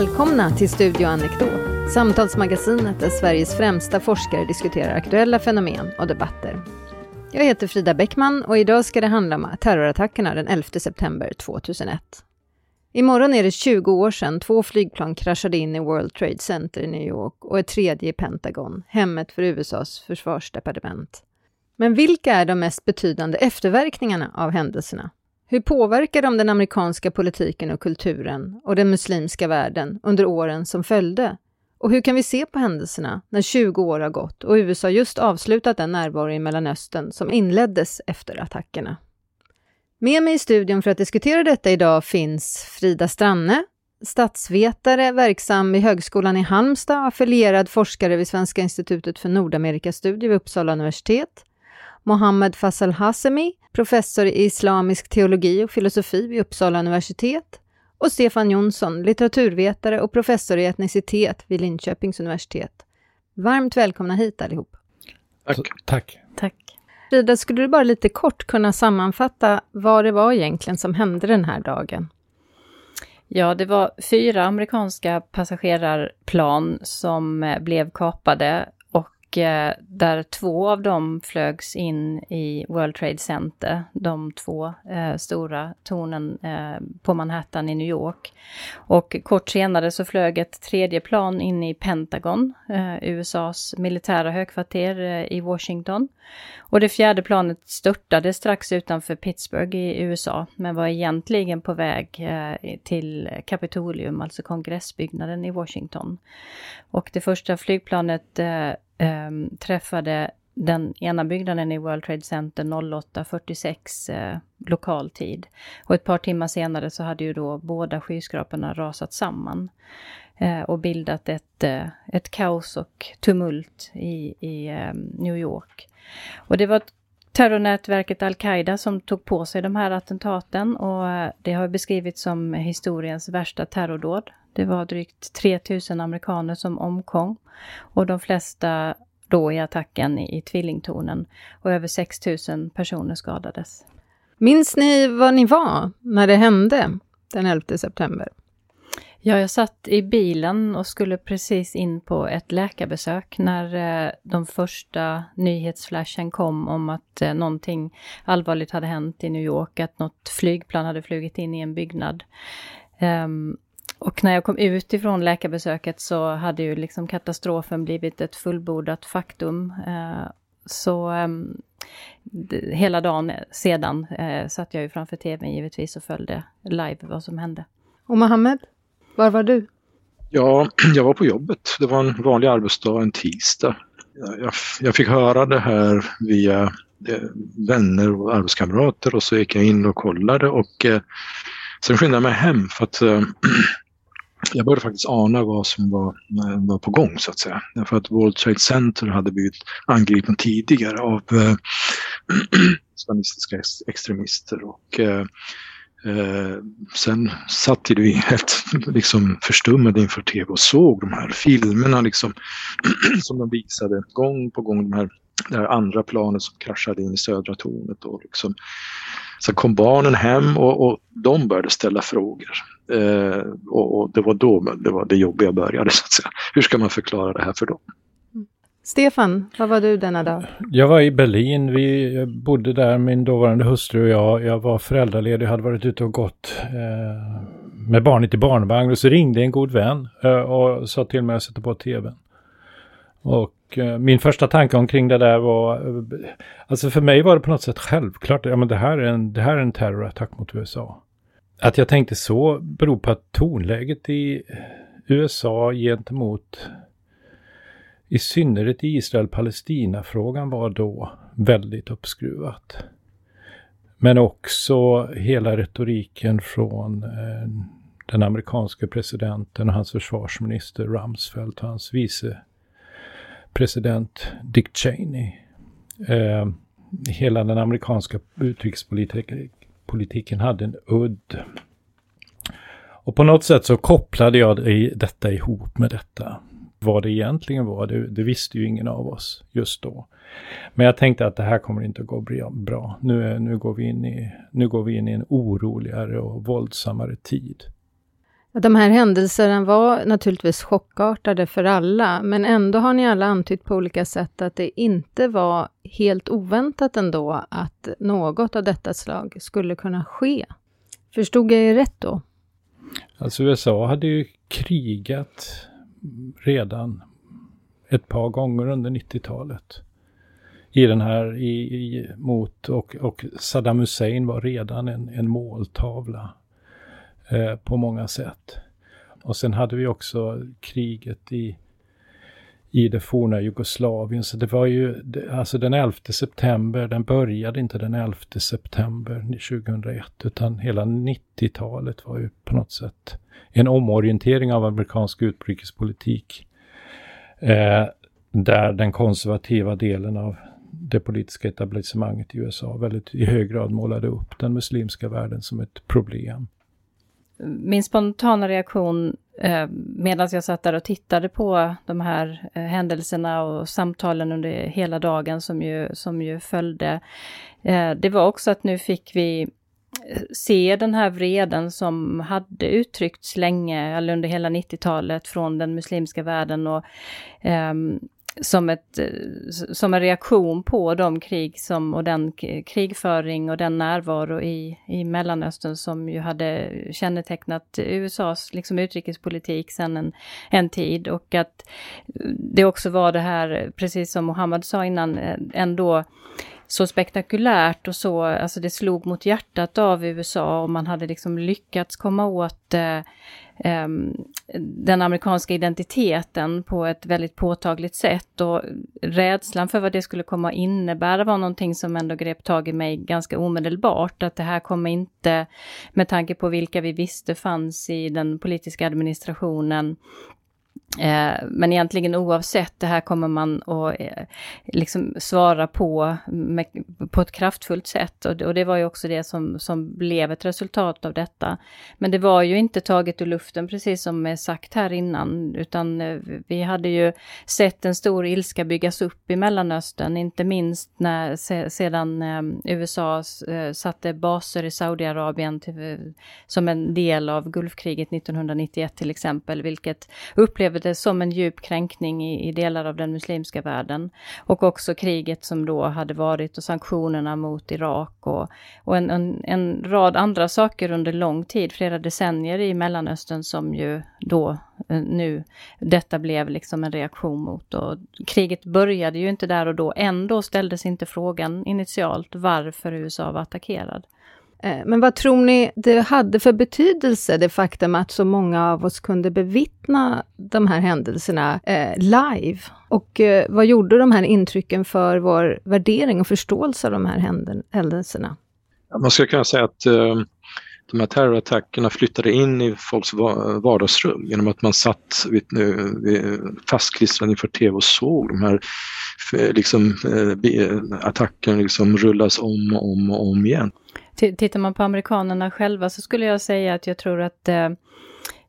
Välkomna till Studio Anekdot, samtalsmagasinet där Sveriges främsta forskare diskuterar aktuella fenomen och debatter. Jag heter Frida Bäckman och idag ska det handla om terrorattackerna den 11 september 2001. Imorgon är det 20 år sedan två flygplan kraschade in i World Trade Center i New York och ett tredje i Pentagon, hemmet för USAs försvarsdepartement. Men vilka är de mest betydande efterverkningarna av händelserna? Hur påverkar de den amerikanska politiken och kulturen och den muslimska världen under åren som följde? Och hur kan vi se på händelserna när 20 år har gått och USA just avslutat den närvaro i Mellanöstern som inleddes efter attackerna? Med mig i studion för att diskutera detta idag finns Frida Stranne, statsvetare verksam vid Högskolan i Halmstad och affilierad forskare vid Svenska institutet för Nordamerikastudier vid Uppsala universitet. Mohammed Fassal Hassemi, professor i islamisk teologi och filosofi vid Uppsala universitet. Och Stefan Jonsson, litteraturvetare och professor i etnicitet vid Linköpings universitet. Varmt välkomna hit allihop. Tack. Tack. Tack. Frida, skulle du bara lite kort kunna sammanfatta vad det var egentligen som hände den här dagen? Ja, det var fyra amerikanska passagerarplan som eh, blev kapade Eh, där två av dem flögs in i World Trade Center, de två eh, stora tornen eh, på Manhattan i New York. Och kort senare så flög ett tredje plan in i Pentagon, eh, USAs militära högkvarter eh, i Washington. Och det fjärde planet störtade strax utanför Pittsburgh i USA, men var egentligen på väg eh, till Kapitolium, alltså kongressbyggnaden i Washington. Och det första flygplanet eh, eh, träffade den ena byggnaden i World Trade Center 08.46 eh, lokal tid. Och ett par timmar senare så hade ju då båda skyskraporna rasat samman eh, och bildat ett, eh, ett kaos och tumult i, i eh, New York. Och det var terrornätverket Al-Qaida som tog på sig de här attentaten och eh, det har beskrivits som historiens värsta terrordåd. Det var drygt 3000 amerikaner som omkom och de flesta då i attacken i, i tvillingtornen och över 6000 personer skadades. Minns ni var ni var när det hände den 11 september? Ja, jag satt i bilen och skulle precis in på ett läkarbesök när eh, de första nyhetsflashen kom om att eh, någonting allvarligt hade hänt i New York, att något flygplan hade flugit in i en byggnad. Um, och när jag kom ut ifrån läkarbesöket så hade ju liksom katastrofen blivit ett fullbordat faktum. Eh, så ehm, hela dagen sedan eh, satt jag ju framför tvn givetvis och följde live vad som hände. Och Mohammed, var var du? Ja, jag var på jobbet. Det var en vanlig arbetsdag, en tisdag. Jag, jag fick höra det här via eh, vänner och arbetskamrater och så gick jag in och kollade och eh, sen skyndade jag mig hem för att eh, jag började faktiskt ana vad som var, eh, var på gång så att säga. Därför att World Trade Center hade blivit angripen tidigare av eh, islamistiska extremister och eh, eh, sen satt vi helt liksom förstummade inför tv och såg de här filmerna liksom som de visade gång på gång de här det här andra planet som kraschade in i södra tornet. Och liksom. Sen kom barnen hem och, och de började ställa frågor. Eh, och, och, det var då det, var det jobbiga började. Så att säga. Hur ska man förklara det här för dem? Stefan, var var du denna dag? Jag var i Berlin. Vi bodde där, min dåvarande hustru och jag. Jag var föräldraledig, hade varit ute och gått eh, med barnet i barnvagn. Och så ringde en god vän eh, och sa till mig att sätta på tvn. Och eh, min första tanke omkring det där var, eh, alltså för mig var det på något sätt självklart, ja men det här är en, det här är en terrorattack mot USA. Att jag tänkte så beror på att tonläget i USA gentemot i synnerhet i Israel-Palestina-frågan var då väldigt uppskruvat. Men också hela retoriken från eh, den amerikanske presidenten och hans försvarsminister Rumsfeld och hans vice president Dick Cheney. Eh, hela den amerikanska utrikespolitiken hade en udd. Och på något sätt så kopplade jag detta ihop med detta. Vad det egentligen var, det, det, visste ju ingen av oss just då. Men jag tänkte att det här kommer inte att gå bra. Nu, nu, går, vi in i, nu går vi in i en oroligare och våldsammare tid. De här händelserna var naturligtvis chockartade för alla, men ändå har ni alla antytt på olika sätt att det inte var helt oväntat ändå att något av detta slag skulle kunna ske. Förstod jag er rätt då? Alltså USA hade ju krigat redan ett par gånger under 90-talet. I den här, i, i, mot, och, och Saddam Hussein var redan en, en måltavla eh, på många sätt. Och sen hade vi också kriget i, i det forna Jugoslavien. Så det var ju, alltså den 11 september, den började inte den 11 september 2001, utan hela 90-talet var ju på något sätt en omorientering av amerikansk utrikespolitik. Eh, där den konservativa delen av det politiska etablissemanget i USA väldigt i hög grad målade upp den muslimska världen som ett problem. Min spontana reaktion Eh, medan jag satt där och tittade på de här eh, händelserna och samtalen under hela dagen som ju, som ju följde, eh, det var också att nu fick vi se den här vreden som hade uttryckts länge, eller under hela 90-talet från den muslimska världen. Och um, som, ett, eh, som en reaktion på de krig som, och den krigföring och den närvaro i, i Mellanöstern som ju hade kännetecknat USAs liksom, utrikespolitik sedan en, en tid. Och att eh, det också var det här, precis som Mohammed sa innan, eh, ändå så spektakulärt och så, alltså det slog mot hjärtat av USA och man hade liksom lyckats komma åt eh, ehm, den amerikanska identiteten på ett väldigt påtagligt sätt. Och rädslan för vad det skulle komma att innebära var någonting som ändå grep tag i mig ganska omedelbart, att det här kommer inte, med tanke på vilka vi visste fanns i den politiska administrationen, Eh, men egentligen oavsett, det här kommer man att eh, liksom svara på med, på ett kraftfullt sätt. Och det, och det, var ju också det som, som blev ett resultat av detta. Men det var ju inte taget ur luften, precis som är sagt här innan, utan eh, vi hade ju sett en stor ilska byggas upp i Mellanöstern, inte minst när, sedan USA satte baser i Saudiarabien till, som en del av Gulfkriget 1991 till exempel, vilket upplever det som en djup kränkning i, i, delar av den muslimska världen. Och också kriget som då hade varit och sanktionerna mot Irak och, och en, en, en rad andra saker under lång tid, flera decennier i Mellanöstern som ju då eh, nu detta blev liksom en reaktion mot. Och kriget började ju inte där och då. Ändå ställdes inte frågan initialt varför USA var attackerad. Eh, men vad tror ni det hade för betydelse, det faktum att så många av oss kunde bevittna de här händelserna eh, live? Och eh, vad gjorde de här intrycken för vår värdering och förståelse av de här händelserna? Man skulle kunna säga att eh, de här terrorattackerna flyttade in i folks vardagsrum genom att man satt vid, eh, vid, fastklistrad inför tv och såg de här eh, liksom, eh, attackerna liksom rullas om och om och om igen. Tittar man på amerikanerna själva så skulle jag säga att jag tror att eh,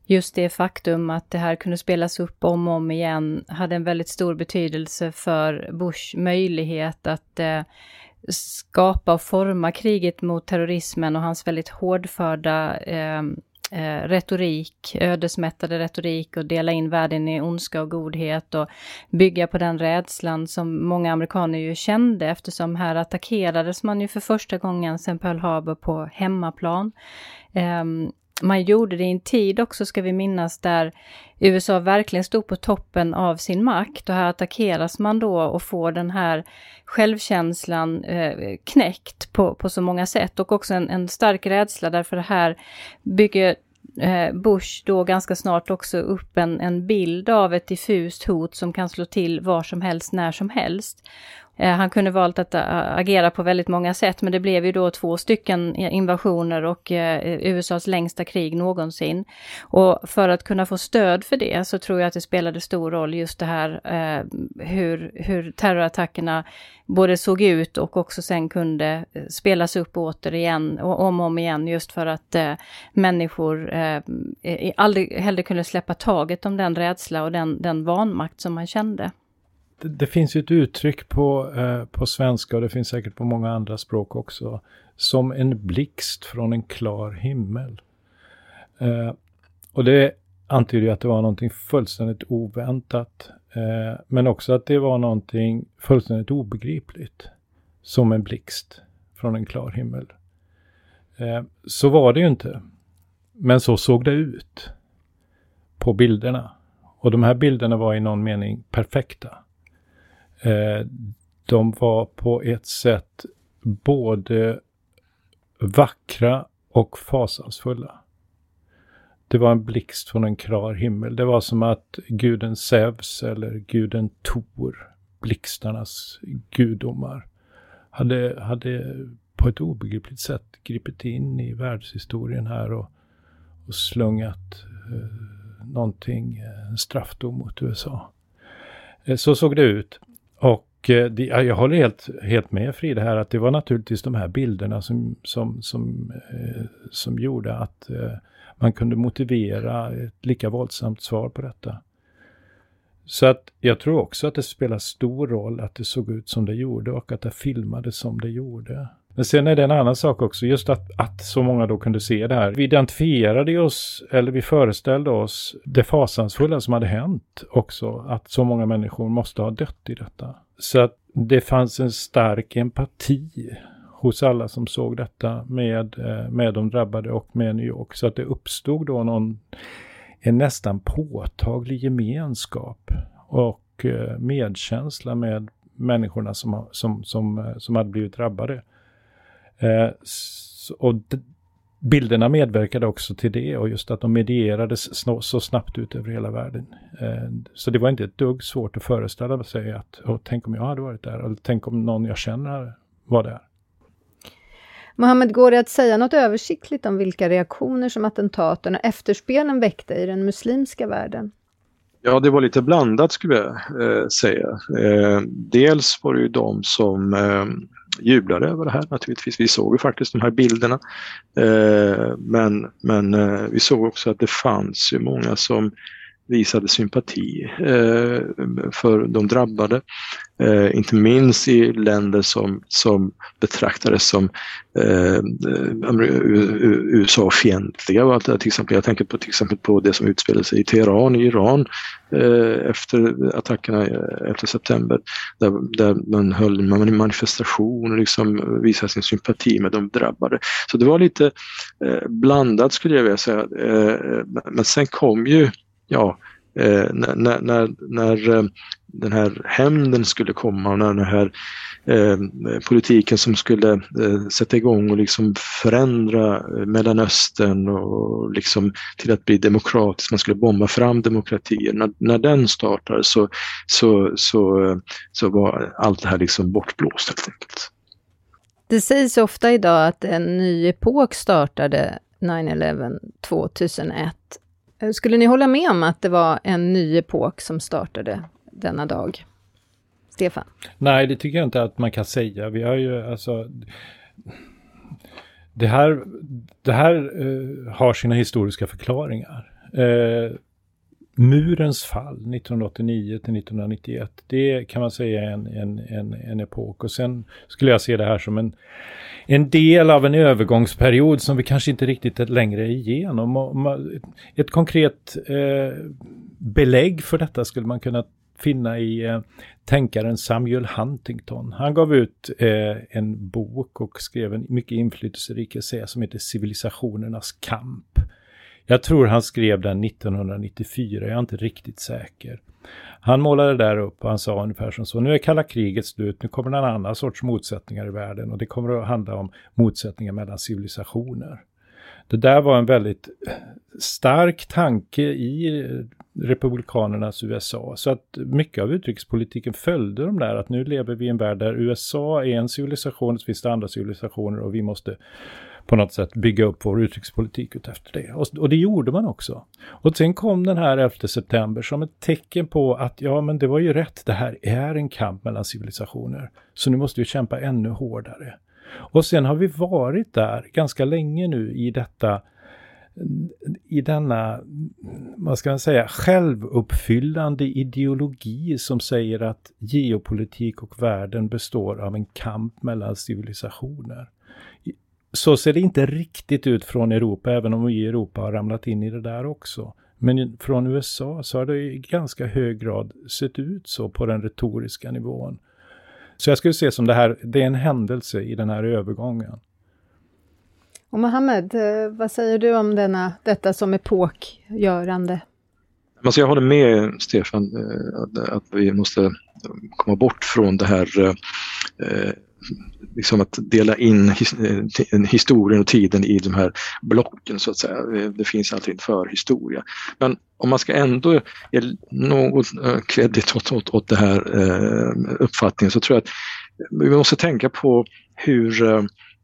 just det faktum att det här kunde spelas upp om och om igen hade en väldigt stor betydelse för Bush möjlighet att eh, skapa och forma kriget mot terrorismen och hans väldigt hårdförda eh, eh, retorik, ödesmättade retorik och dela in världen i ondska och godhet och bygga på den rädslan som många amerikaner ju kände eftersom här attackerades man ju för första gången sedan Pearl Harbor på hemmaplan. Um, man gjorde det i en tid också, ska vi minnas, där USA verkligen stod på toppen av sin makt och här attackeras man då och får den här självkänslan eh, knäckt på, på så många sätt och också en, en stark rädsla därför det här bygger eh, Bush då ganska snart också upp en, en bild av ett diffust hot som kan slå till var som helst, när som helst. Eh, han kunde valt att eh, agera på väldigt många sätt, men det blev ju då två stycken eh, invasioner och USAs längsta krig någonsin. Och för att kunna få stöd för det så tror jag att det spelade stor roll just det här hur, hur terrorattackerna både såg ut och också sen kunde spelas upp återigen och om och om igen just för att människor aldrig hellre kunde släppa taget om den rädsla och den, den vanmakt som man kände det, det, finns ju ett uttryck på, eh, på svenska och det finns säkert på många andra språk också. Som en blixt från en klar himmel. Eh, och det antyder ju att det var någonting fullständigt oväntat. Eh, men också att det var någonting fullständigt obegripligt. Som en blixt från en klar himmel. Eh, så var det ju inte. Men så såg det ut på bilderna. Och de här bilderna var i någon mening perfekta. Eh, de var på ett sätt både vackra och fasansfulla. Det var en blixt från en klar himmel. Det var som att guden Zeus eller guden Tor, blixtarnas gudomar, hade, hade på ett obegripligt sätt gripit in i världshistorien här och, och slungat eh, någonting, eh, en straffdom mot USA. Eh, så såg det ut. Och eh, det, jag håller helt, helt med Frida här att det var naturligtvis de här bilderna som, som, som, eh, som gjorde att eh, man kunde motivera ett lika våldsamt svar på detta. Så att jag tror också att det spelar stor roll att det såg ut som det gjorde och att det filmades som det gjorde. Men sen är det en annan sak också, just att, att så många då kunde se det här. Vi identifierade oss, eller vi föreställde oss det fasansfulla som hade hänt också, att så många människor måste ha dött i detta. Så att det fanns en stark empati hos alla som såg detta med, eh, med de drabbade och med New York. Så att det uppstod då någon, en nästan påtaglig gemenskap och eh, medkänsla med människorna som, som, som, eh, som hade blivit drabbade och bilderna medverkade också till det och just att de medierades så snabbt ut över hela världen. så det var inte ett dugg svårt att föreställa sig att, oh, tänk om jag hade varit där, eller tänk om någon jag känner var där. Mohammed, går det att säga något översiktligt om vilka reaktioner som attentaten och efterspelen väckte i den muslimska världen? Ja, det var lite blandat skulle jag eh, säga. Eh, dels var det ju de som eh, jublade över det här naturligtvis. Vi såg ju faktiskt de här bilderna. Eh, men men eh, vi såg också att det fanns ju många som visade sympati eh, för de drabbade. Eh, inte minst i länder som, som betraktades som eh, USA-fientliga. Till exempel, jag tänker på, till exempel på det som utspelade sig i Teheran i Iran eh, efter attackerna eh, 11 september. Där, där man höll manifestationer och liksom visade sin sympati med de drabbade. Så det var lite eh, blandat skulle jag vilja säga. Eh, men sen kom ju ja, eh, när, när, när den här hämnden skulle komma och när den här eh, politiken som skulle eh, sätta igång och liksom förändra eh, Mellanöstern och liksom till att bli demokratisk, man skulle bomba fram demokratier. När, när den startade så, så, så, eh, så var allt det här liksom bortblåst helt enkelt. Det sägs ofta idag att en ny epok startade 9-11 2001 Eh, skulle ni hålla med om att det var en ny epok som startade denna dag? Stefan? Nej, det tycker jag inte att man kan säga. Vi har ju alltså... Det här, det här uh, har sina historiska förklaringar. Uh, murens fall 1989 till 1991, det kan man säga är en, en, en, en epok. Och sen skulle jag se det här som en, en del av en övergångsperiod som vi kanske inte riktigt är längre är igenom. Ett konkret eh, belägg för detta skulle man kunna finna i eh, tänkaren Samuel Huntington. Han gav ut eh, en bok och skrev en mycket inflytelserik essä som heter Civilisationernas kamp. Jag tror han skrev den 1994, jag är inte riktigt säker. Han målade där upp och han sa ungefär som så, nu är kalla kriget slut, nu kommer en annan sorts motsättningar i världen och det kommer att handla om motsättningar mellan civilisationer. Det där var en väldigt stark tanke i republikanernas USA. Så att mycket av utrikespolitiken följde de där att nu lever vi i en värld där USA är en civilisation, så finns det andra civilisationer och vi måste på något sätt bygga upp vår utrikespolitik efter det. Och, och, det gjorde man också. Och sen kom den här 11 september som ett tecken på att ja, men det var ju rätt. Det här är en kamp mellan civilisationer. Så nu måste vi kämpa ännu hårdare. Och sen har vi varit där ganska länge nu i detta i denna, vad ska man säga, självuppfyllande ideologi som säger att geopolitik och världen består av en kamp mellan civilisationer så ser det inte riktigt ut från Europa, även om vi i Europa har ramlat in i det där också. Men från USA så har det i ganska hög grad sett ut så på den retoriska nivån. Så jag skulle se som det här, det är en händelse i den här övergången. Och Mohammed, eh, vad säger du om denna, detta som epokgörande? Alltså jag håller med Stefan eh, att vi måste komma bort från det här eh, liksom att dela in eh, historien och tiden i de här blocken så att säga. Eh, det finns alltid en förhistoria. Men om man ska ändå ge något eh, kredit åt, åt, åt det här uppfattningen så tror jag att vi måste tänka på hur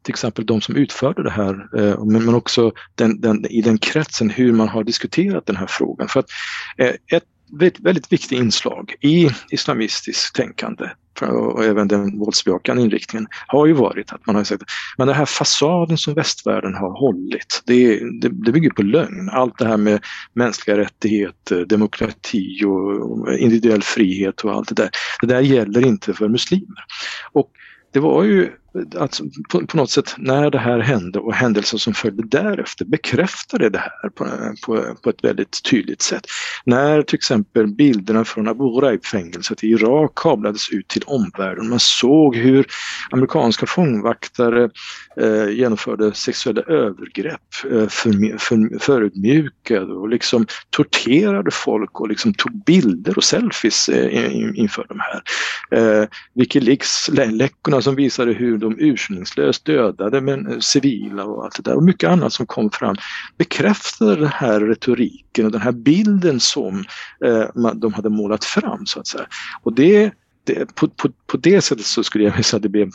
till exempel de som utförde det här, men också den, den, i den kretsen hur man har diskuterat den här frågan. För att eh, ett väldigt viktigt inslag i islamistiskt tänkande och även den våldsbejakande inriktningen har ju varit att man har sagt men den här fasaden som västvärlden har hållit, det, det, det bygger på lögn. Allt det här med mänskliga rättigheter, demokrati och individuell frihet och allt det där. Det där gäller inte för muslimer. Och det var ju att på, på, något sätt när det här hände och händelser som följde därefter bekräftade det här på, på, på ett väldigt tydligt sätt. När till exempel bilderna från Abu Ghraib-fängelset i Irak kablades ut till omvärlden. Man såg hur amerikanska fångvaktare eh, genomförde sexuella övergrepp, eh, för, för, förutmjukade och liksom torterade folk och liksom tog bilder och selfies eh, inför de här. Eh, Wikileaks-läckorna som visade hur de urskillningslöst dödade men eh, civila och allt det där och mycket annat som kom fram bekräftade den här retoriken och den här bilden som eh, de hade målat fram så att säga. Och det det, på, på, på, det sättet så skulle jag säga att det blev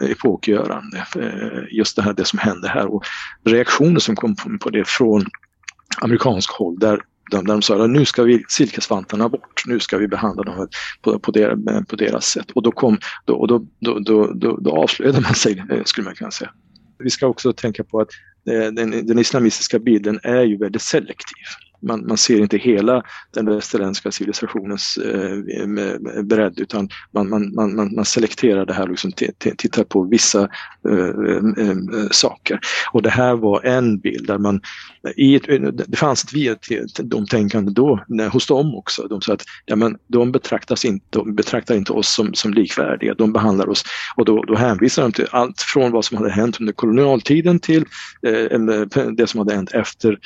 epokgörande. Eh, just det här det som hände här och reaktioner som kom på det från amerikansk håll där där de sa att nu ska vi silkesvantarna bort, nu ska vi behandla dem på, på, deras, på deras sätt. Och då, kom, då, då, då, då, då, då avslöjade man sig, eh, skulle man kunna säga. Vi ska också tänka på att eh, den, den islamistiska bilden är ju väldigt selektiv man, man ser inte hela den västerländska civilisationens eh, bredd utan man, man, man, man selekterar det här och liksom tittar på vissa eh, eh, eh, saker. Och det här var en bild där man, i ett, det fanns ett domtänkande då hos dem också. De sa att ja, men de, betraktas inte, de betraktar inte oss som, som likvärdiga, de behandlar oss och då, då hänvisar de till allt från vad som hade hänt under kolonialtiden till eh, det som hade hänt efter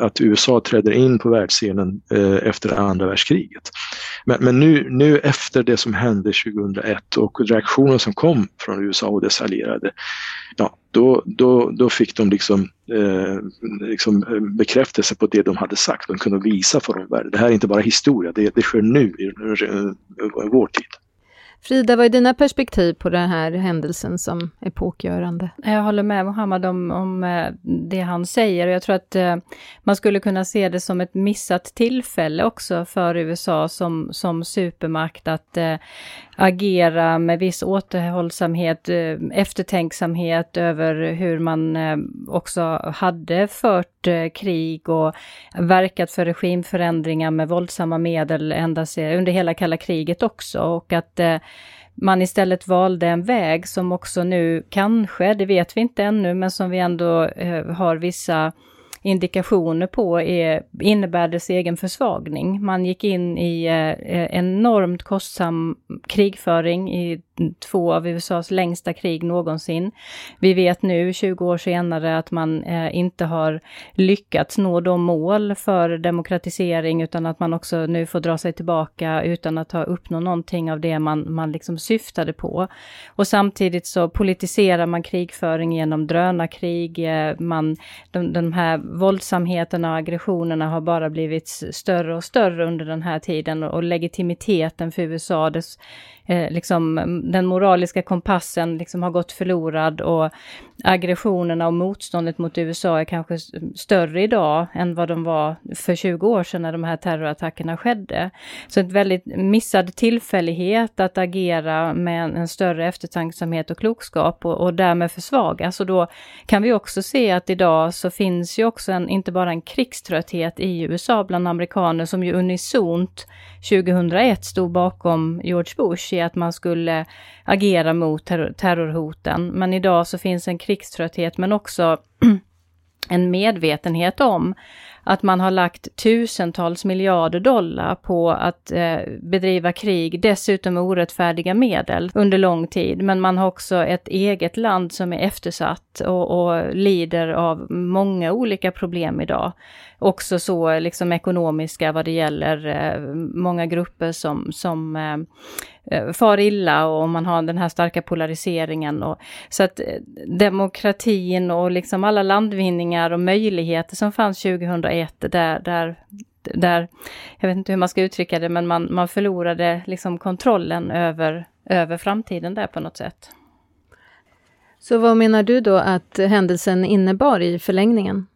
att USA trädde in på världsscenen eh, efter andra världskriget. Men, men, nu, nu efter det som hände 2001 och reaktionen som kom från USA och dess allierade, ja, då, då, då fick de liksom, eh, liksom eh, bekräftelse på det de hade sagt. De kunde visa för omvärlden. Det här är inte bara historia, det, det sker nu i, i vår tid. Frida, vad är dina perspektiv på den här händelsen som epokgörande? Jag håller med Mohammad om, om eh, det han säger och jag tror att eh, man skulle kunna se det som ett missat tillfälle också för USA som, som supermakt att eh, agera med viss återhållsamhet, eftertänksamhet över hur man också hade fört krig och verkat för regimförändringar med våldsamma medel ända under hela kalla kriget också och att man istället valde en väg som också nu kanske, det vet vi inte ännu, men som vi ändå eh, har vissa indikationer på är, innebär dess egen försvagning. Man gick in i eh, eh enormt kostsam krigföring i två av USAs längsta krig någonsin. Vi vet nu, 20 år senare, att man eh, inte har lyckats nå de mål för demokratisering, utan att man också nu får dra sig tillbaka utan att ha uppnått någonting av det man, man liksom syftade på. Och samtidigt så politiserar man krigföring genom drönarkrig, eh, man, de, de här våldsamheterna och aggressionerna har bara blivit större och större under den här tiden och, legitimiteten för USA, dess eh, liksom, den moraliska kompassen liksom har gått förlorad och aggressionerna och motståndet mot USA är kanske större idag än vad de var för 20 år sedan när de här terrorattackerna skedde. Så ett väldigt missad tillfällighet att agera med en, en större eftertanksamhet och klokskap och, och därmed försvagas. Och då kan vi också se att idag så finns ju också en, inte bara en krigströtthet i USA bland amerikaner som ju unisont 2001 stod bakom George Bush i att man skulle agera mot terror terrorhoten. Men idag så finns en krigströtthet men också en medvetenhet om att man har lagt tusentals miljarder dollar på att eh, bedriva krig, dessutom med orättfärdiga medel under lång tid. Men man har också ett eget land som är eftersatt och, och lider av många olika problem idag. Också så eh, liksom ekonomiska vad det gäller eh, många grupper som, som eh, Eh, far illa och man har den här starka polariseringen. Och, så att eh, demokratin och liksom alla landvinningar och möjligheter som fanns 2001, där, där där, jag vet inte hur man ska uttrycka det, men man, man förlorade liksom kontrollen över, över framtiden där på något sätt. Så vad menar du då att händelsen innebar i förlängningen?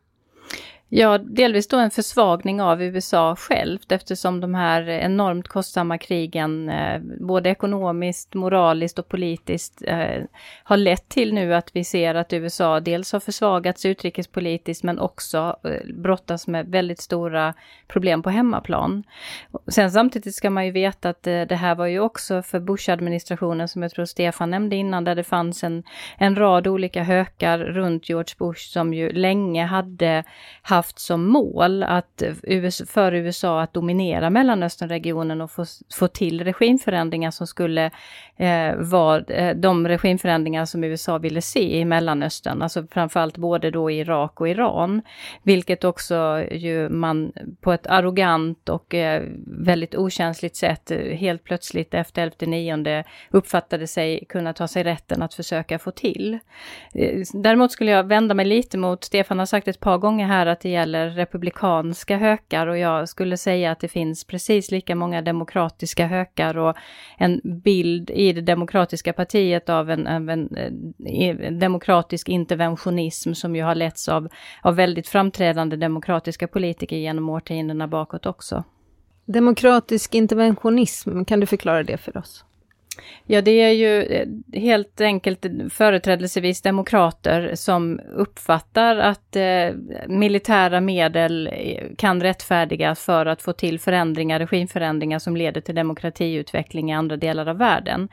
Ja, delvis då en försvagning av USA självt eftersom de här enormt kostsamma krigen, eh, både ekonomiskt, moraliskt och politiskt, eh, har lett till nu att vi ser att USA dels har försvagats utrikespolitiskt men också eh, brottas med väldigt stora problem på hemmaplan. Sen samtidigt ska man ju veta att det här var ju också för Bush-administrationen, som jag tror Stefan nämnde innan, där det fanns en, en rad olika hökar runt George Bush som ju länge hade haft haft som mål att för USA att dominera Mellanösternregionen och få, få till regimförändringar som skulle eh, vara eh, de regimförändringar som USA ville se i Mellanöstern, alltså framförallt både då i Irak och Iran, vilket också ju man på ett arrogant och eh, väldigt okänsligt sätt helt plötsligt efter 11 uppfattade sig kunna ta sig rätten att försöka få till. Eh, däremot skulle jag vända mig lite mot, Stefan har sagt ett par gånger här att det gäller republikanska hökar och jag skulle säga att det finns precis lika många demokratiska hökar och en bild i det demokratiska partiet av en, av en, eh, en demokratisk interventionism som ju har letts av, av väldigt framträdande demokratiska politiker genom årtiondena bakåt också. Demokratisk interventionism, kan du förklara det för oss? Ja, det är ju eh, helt enkelt företrädelsevis demokrater som uppfattar att eh, militära medel eh, kan rättfärdigas för att få till förändringar, regimförändringar som leder till demokratiutveckling i andra delar av världen.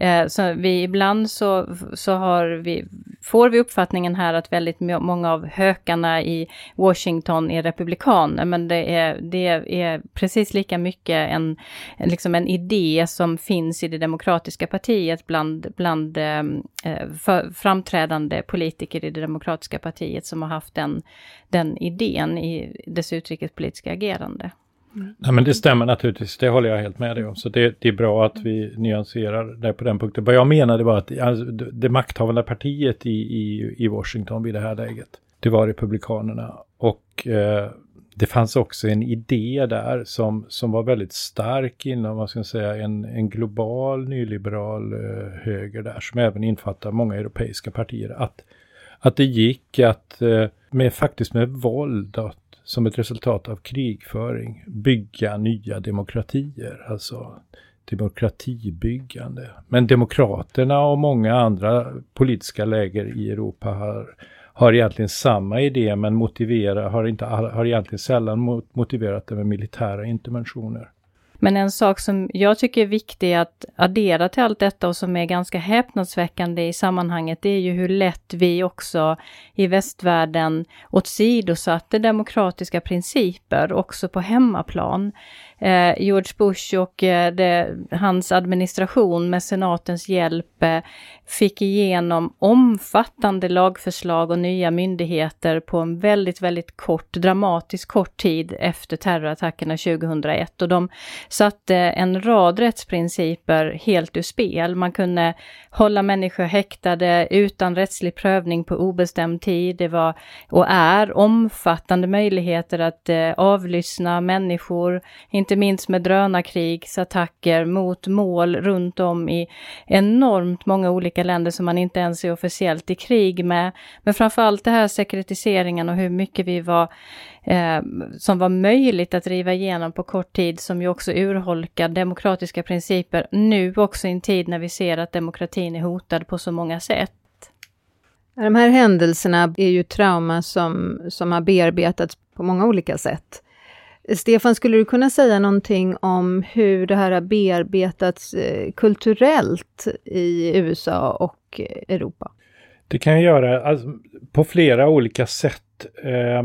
Eh, så vi ibland så, så har vi, får vi uppfattningen här att väldigt många av hökarna i Washington är republikaner, men det är, det är precis lika mycket en, liksom en idé som finns i det demokratiska Demokratiska partiet bland, bland eh, eh, för, framträdande politiker i det demokratiska partiet som har haft den, den idén i dess utrikespolitiska agerande. Mm. Nej, men det stämmer naturligtvis, det håller jag helt med dig om. Så det, det är bra att vi nyanserar det på den punkten. Vad jag menade var att alltså, det makthavande partiet i, i, i Washington vid det här läget, det var Republikanerna. Och eh, det fanns också en idé där som, som var väldigt stark inom, vad ska jag säga, en, en global nyliberal eh, höger där, som även infattar många europeiska partier. Att, att det gick att, eh, med, faktiskt med våld, att som ett resultat av krigföring bygga nya demokratier, alltså demokratibyggande. Men demokraterna och många andra politiska läger i Europa har, har egentligen samma idé men motivera, har, inte, har egentligen sällan motiverat det med militära interventioner. Men en sak som jag tycker är viktig att addera till allt detta och som är ganska häpnadsväckande i sammanhanget, det är ju hur lätt vi också i västvärlden åsidosatte demokratiska principer också på hemmaplan eh, George Bush och eh, det, hans administration med senatens hjälp eh, fick igenom omfattande lagförslag och nya myndigheter på en väldigt, väldigt kort, dramatiskt kort tid efter terrorattackerna 2001. Och de satte en rad rättsprinciper helt ur spel. Man kunde hålla människor häktade utan rättslig prövning på obestämd tid. Det var och är omfattande möjligheter att eh, avlyssna människor, inte minst med drönarkrigsattacker mot mål runt om i enormt många olika länder som man inte ens är officiellt i krig med. Men framförallt det här sekretiseringen och hur mycket vi var eh, som var möjligt att driva igenom på kort tid som ju också urholkar demokratiska principer nu också i en tid när vi ser att demokratin är hotad på så många sätt. De här händelserna är ju trauma som, som har bearbetats på många olika sätt. Stefan, skulle du kunna säga någonting om hur det här har bearbetats eh, kulturellt i USA och Europa? Det kan jag göra alltså, på flera olika sätt. Eh,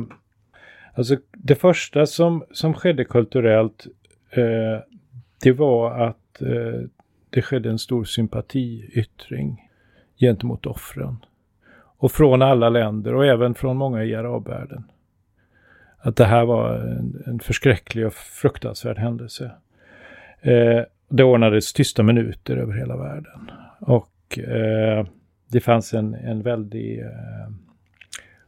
alltså det första som, som skedde kulturellt, eh, det var att eh, det skedde en stor sympatiyttring gentemot offren. Och från alla länder och även från många i arabvärlden. Att det här var en, en förskräcklig och fruktansvärd händelse. Eh, det ordnades tysta minuter över hela världen. Och eh, det fanns en, en väldig eh,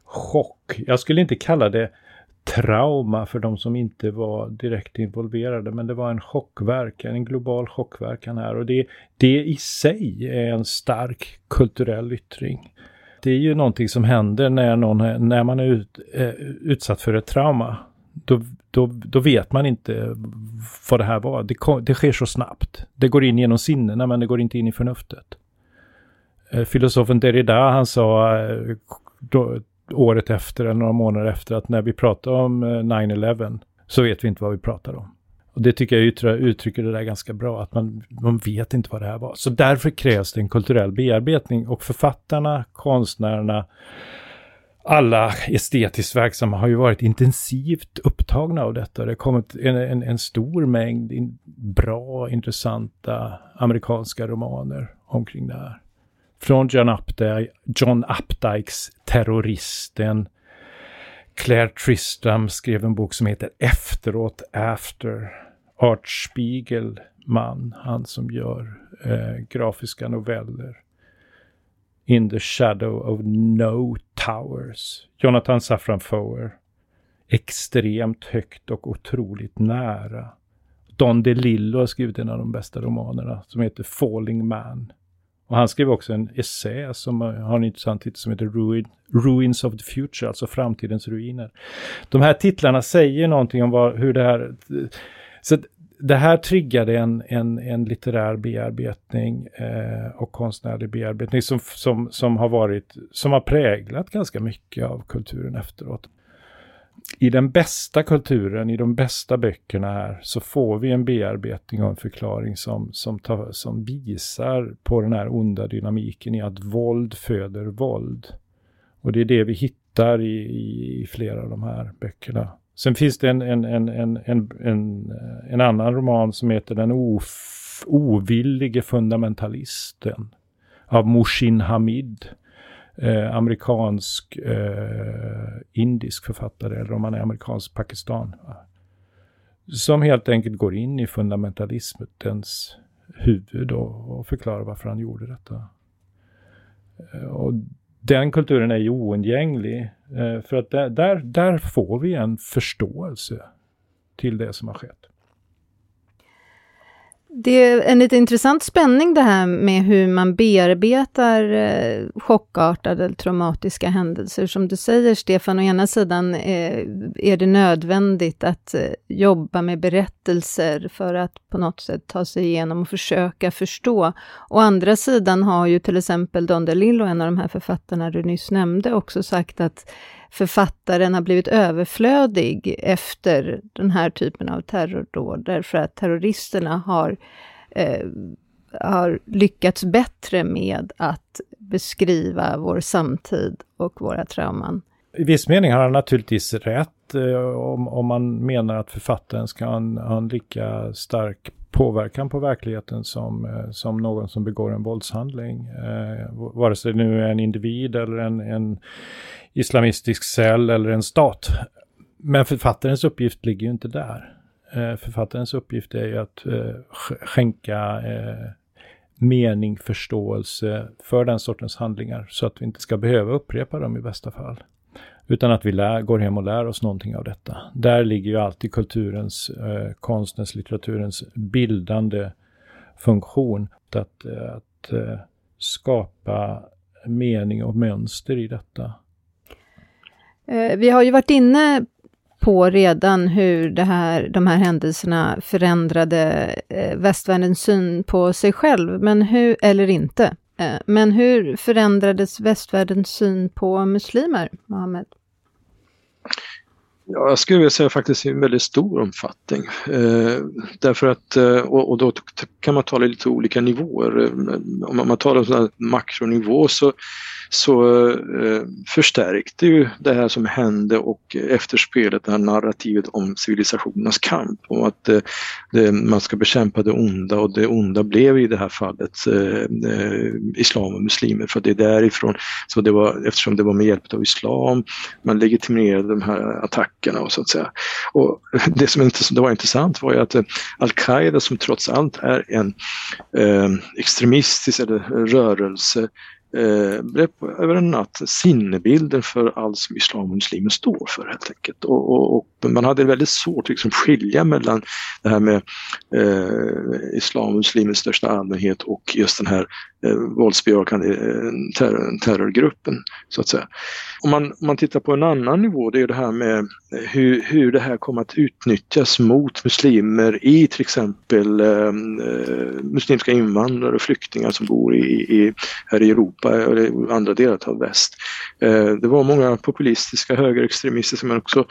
chock. Jag skulle inte kalla det trauma för de som inte var direkt involverade, men det var en chockverkan, en global chockverkan här. Och det, det i sig är en stark kulturell yttring. Det är ju någonting som händer när, någon, när man är ut, eh, utsatt för ett trauma. Då, då, då vet man inte vad det här var. Det, kom, det sker så snabbt. Det går in genom sinnena men det går inte in i förnuftet. Eh, filosofen Derrida han sa eh, då, året efter eller några månader efter att när vi pratar om eh, 9-11 så vet vi inte vad vi pratar om. Och det tycker jag uttrycker det där ganska bra, att man, man vet inte vad det här var. Så därför krävs det en kulturell bearbetning och författarna, konstnärerna, alla estetiskt verksamma har ju varit intensivt upptagna av detta. Det har kommit en, en, en stor mängd in, bra, intressanta amerikanska romaner omkring det här. Från John Updike, John Updikes Terroristen. Claire Tristram skrev en bok som heter Efteråt, After. Art Spiegelman, han som gör eh, grafiska noveller. In the Shadow of No Towers. Jonathan Safran Foer. Extremt högt och otroligt nära. Don DeLillo har skrivit en av de bästa romanerna som heter Falling Man. Och han skrev också en essä som eh, har en intressant titel som heter Ruin, Ruins of the Future, alltså framtidens ruiner. De här titlarna säger någonting om vad, hur det här... Eh, så det här triggade en, en, en litterär bearbetning eh, och konstnärlig bearbetning som, som, som har varit, som har präglat ganska mycket av kulturen efteråt i den bästa kulturen, i de bästa böckerna här, så får vi en bearbetning och en förklaring som, som, tar, som visar på den här onda dynamiken i att våld föder våld. Och det är det vi hittar i, i, i flera av de här böckerna. Sen finns det en, en, en, en, en, en, en annan roman som heter Den of, ovillige fundamentalisten av Mushin Hamid eh, amerikansk eh, indisk författare, eller om han är amerikansk Pakistan. Som helt enkelt går in i fundamentalismens huvud och, och förklarar varför han gjorde detta. Eh, och den kulturen är ju oundgänglig. Eh, för att där, där, där får vi en förståelse till det som har skett. Det är en lite intressant spänning det här med hur man bearbetar eh, chockartade traumatiska händelser. Som du säger Stefan, å ena sidan eh, är det nödvändigt att eh, jobba med berättelser för att på något sätt ta sig igenom och försöka förstå. Å andra sidan har ju till exempel Don DeLillo, en av de här författarna du nyss nämnde, också sagt att författaren har blivit överflödig efter den här typen av terrordåd, därför att terroristerna har, eh, har lyckats bättre med att beskriva vår samtid och våra trauman. I viss mening har han naturligtvis rätt eh, om, om man menar att författaren ska ha en, ha en lika stark påverkan på verkligheten som, eh, som någon som begår en våldshandling. Eh, vare sig det nu är en individ eller en, en islamistisk cell eller en stat. Men författarens uppgift ligger ju inte där. Eh, författarens uppgift är ju att eh, skänka eh, mening, förståelse för den sortens handlingar så att vi inte ska behöva upprepa dem i bästa fall. Utan att vi lär, går hem och lär oss någonting av detta. Där ligger ju alltid kulturens, eh, konstens, litteraturens bildande funktion. Att, att eh, skapa mening och mönster i detta. Eh, vi har ju varit inne på redan hur det här, de här händelserna förändrade eh, västvärldens syn på sig själv, men hur, eller inte. Eh, men hur förändrades västvärldens syn på muslimer, Mohammed? Ja, jag skulle vilja säga faktiskt i en väldigt stor omfattning. Eh, därför att, eh, och, och, då kan man tala lite olika nivåer. Eh, om man talar om makronivå så så eh, förstärkte ju det här som hände och efterspelet det här narrativet om civilisationernas kamp och att eh, det, man ska bekämpa det onda och det onda blev i det här fallet eh, eh, islam och muslimer för det är därifrån, så det var, eftersom det var med hjälp av islam man legitimerade de här attackerna och så att säga. Och det som inte, det var intressant var ju att eh, Al-Qaida som trots allt är en eh, extremistisk eller rörelse eh, blev över en natt sinnebilden för allt som islam och muslimer står för helt enkelt. Och, och, och man hade väldigt svårt att liksom skilja mellan det här med eh, islam och muslimer i största allmänhet och just den här eh, våldsbejakande eh, terror, terrorgruppen så att säga. Om man, om man tittar på en annan nivå, det är det här med hur, hur det här kommer att utnyttjas mot muslimer i till exempel eh, eh muslimska invandrare och flyktingar som bor i, i, här i Europa eller andra delar av väst. Eh, det var många populistiska högerextremister men också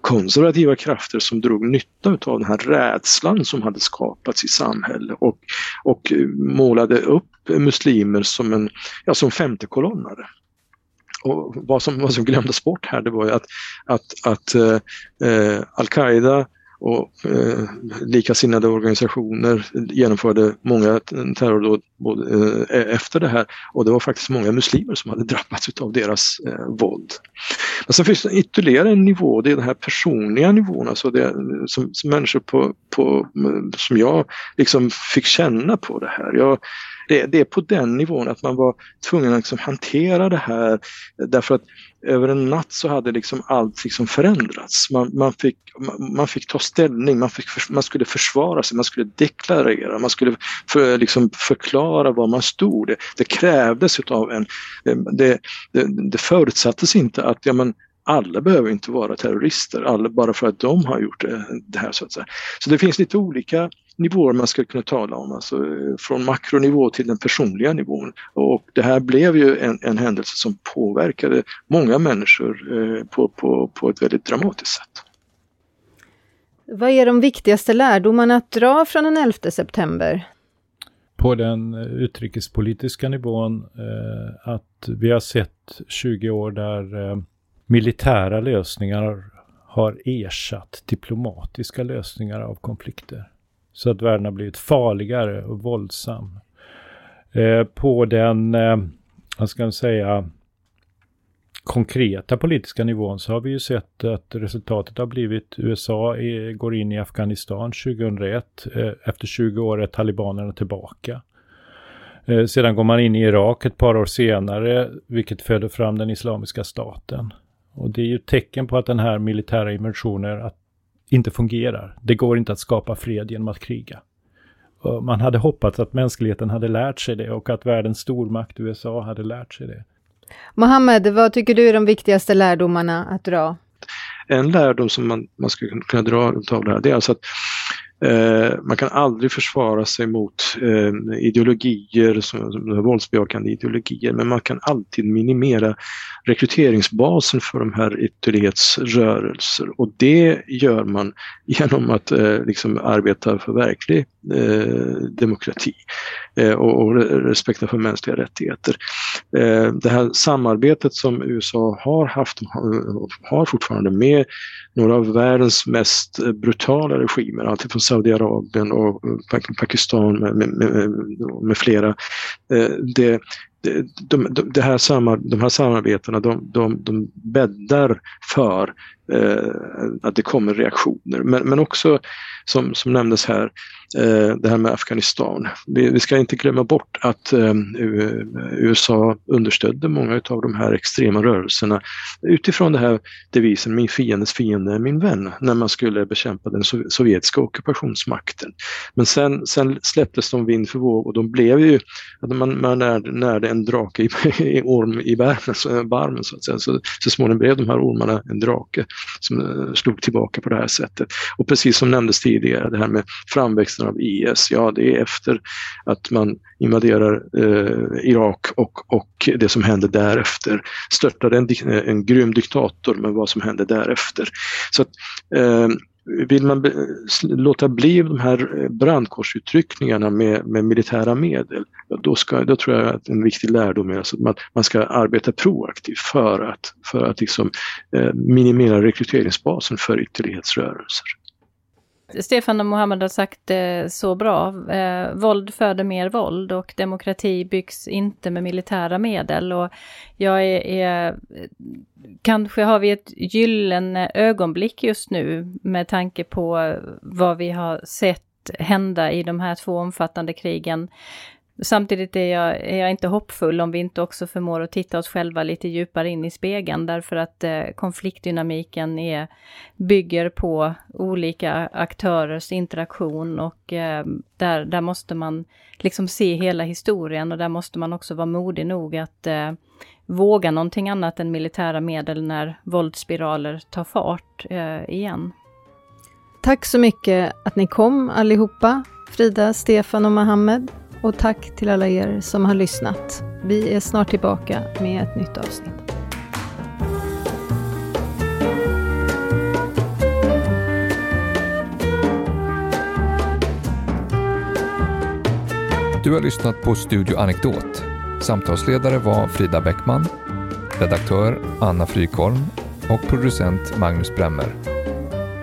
konservativa krafter som drog nytta av den här rädslan som hade skapats i samhället och, och målade upp muslimer som en ja, som femtekolonnare. Och vad som, vad som glömdes bort här det var ju att, att, att eh, eh Al-Qaida och eh, likasinnade organisationer genomförde många terrordåd eh, e-, efter det här och det var faktiskt många muslimer som hade drabbats av deras eh, våld. Men sen finns det ytterligare en nivå, det är den här personliga nivån, alltså det som, som människor på, på, som jag liksom fick känna på det här. Jag, det, det, är på den nivån att man var tvungen att liksom hantera det här därför att över en natt så hade liksom allt liksom förändrats. Man, man, fick, man, man, fick ta ställning, man, fick, man skulle försvara sig, man skulle deklarera, man skulle för, liksom förklara var man stod. Det, det krävdes utav en... Det, det, det förutsattes inte att ja, men, alla behöver inte vara terrorister, alla, bara för att de har gjort det, det här. Så, att säga. så det finns lite olika nivåer man ska kunna tala om, alltså från makronivå till den personliga nivån. Och det här blev ju en, en händelse som påverkade många människor eh, på, på, på ett väldigt dramatiskt sätt. Vad är de viktigaste lärdomarna att dra från den 11 september? På den utrikespolitiska nivån eh, att vi har sett 20 år där eh, militära lösningar har ersatt diplomatiska lösningar av konflikter. Så att världen har blivit farligare och våldsam. Eh, på den, eh, vad ska man säga, konkreta politiska nivån så har vi ju sett att resultatet har blivit USA är, går in i Afghanistan 2001. Eh, efter 20 år är talibanerna tillbaka. Eh, sedan går man in i Irak ett par år senare, vilket föder fram den islamiska staten. Och det är ju tecken på att den här militära immersionen, att inte fungerar. Det går inte att skapa fred genom att kriga. Man hade hoppats att mänskligheten hade lärt sig det och att världens stormakt USA hade lärt sig det. Mohammed, vad tycker du är de viktigaste lärdomarna att dra? En lärdom som man, man skulle kunna dra av det här, det är alltså att Eh, man kan aldrig försvara sig mot eh, ideologier, som, som våldsbejakande ideologier, men man kan alltid minimera rekryteringsbasen för de här ytterlighetsrörelser och det gör man genom att eh, liksom arbeta för verklig eh, demokrati eh, och, och respekten för mänskliga rättigheter. Eh, det här samarbetet som USA har haft och har fortfarande med några av världens mest brutala regimer, alltifrån Saudiarabien och Pakistan med, med, med, med flera. Eh, det, de, de, de, här samar, de här samarbetena de, de, de bäddar för eh, att det kommer reaktioner. Men, men också som, som nämndes här, eh, det här med Afghanistan. Vi, vi ska inte glömma bort att eh, USA understödde många av de här extrema rörelserna utifrån det här devisen min fiendes fiende är min vän när man skulle bekämpa den sovjetiska ockupationsmakten. Men sen, sen släpptes de vind för våg och de blev ju, man, man närde, närde en drake i, i orm i barmen, så, barmen så att säga. Så, så småningom blev de här ormarna en drake som uh, slog tillbaka på det här sättet. Och precis som nämndes tidigare, det här med framväxten av IS, ja det är efter att man invaderar eh, Irak och, och det som hände därefter. Störtade en, en grym diktator, men vad som hände därefter. Så att, eh, vill man be, låta bli de här eh, brandkårsutryckningarna med, med militära medel, då, ska, då tror jag att en viktig lärdom är alltså att man, man ska arbeta proaktivt för att, för att liksom, eh, minimera rekryteringsbasen för ytterlighetsrörelser. Stefan och Mohammed har sagt det så bra. Eh, våld föder mer våld och demokrati byggs inte med militära medel. Och jag är, är, kanske har vi ett gyllene ögonblick just nu med tanke på vad vi har sett hända i de här två omfattande krigen Samtidigt är jag, är jag inte hoppfull om vi inte också förmår att titta oss själva lite djupare in i spegeln därför att eh, konfliktdynamiken är, bygger på olika aktörers interaktion och eh, där, där måste man liksom se hela historien och där måste man också vara modig nog att eh, våga någonting annat än militära medel när våldsspiraler tar fart eh, igen. Tack så mycket att ni kom allihopa, Frida, Stefan och Mohammed. Och tack till alla er som har lyssnat. Vi är snart tillbaka med ett nytt avsnitt. Du har lyssnat på Studio Anekdot. Samtalsledare var Frida Bäckman, redaktör Anna Frykholm och producent Magnus Bremmer.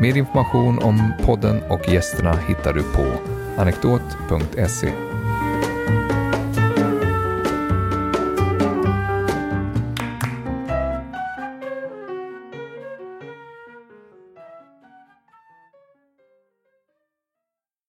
Mer information om podden och gästerna hittar du på anekdot.se.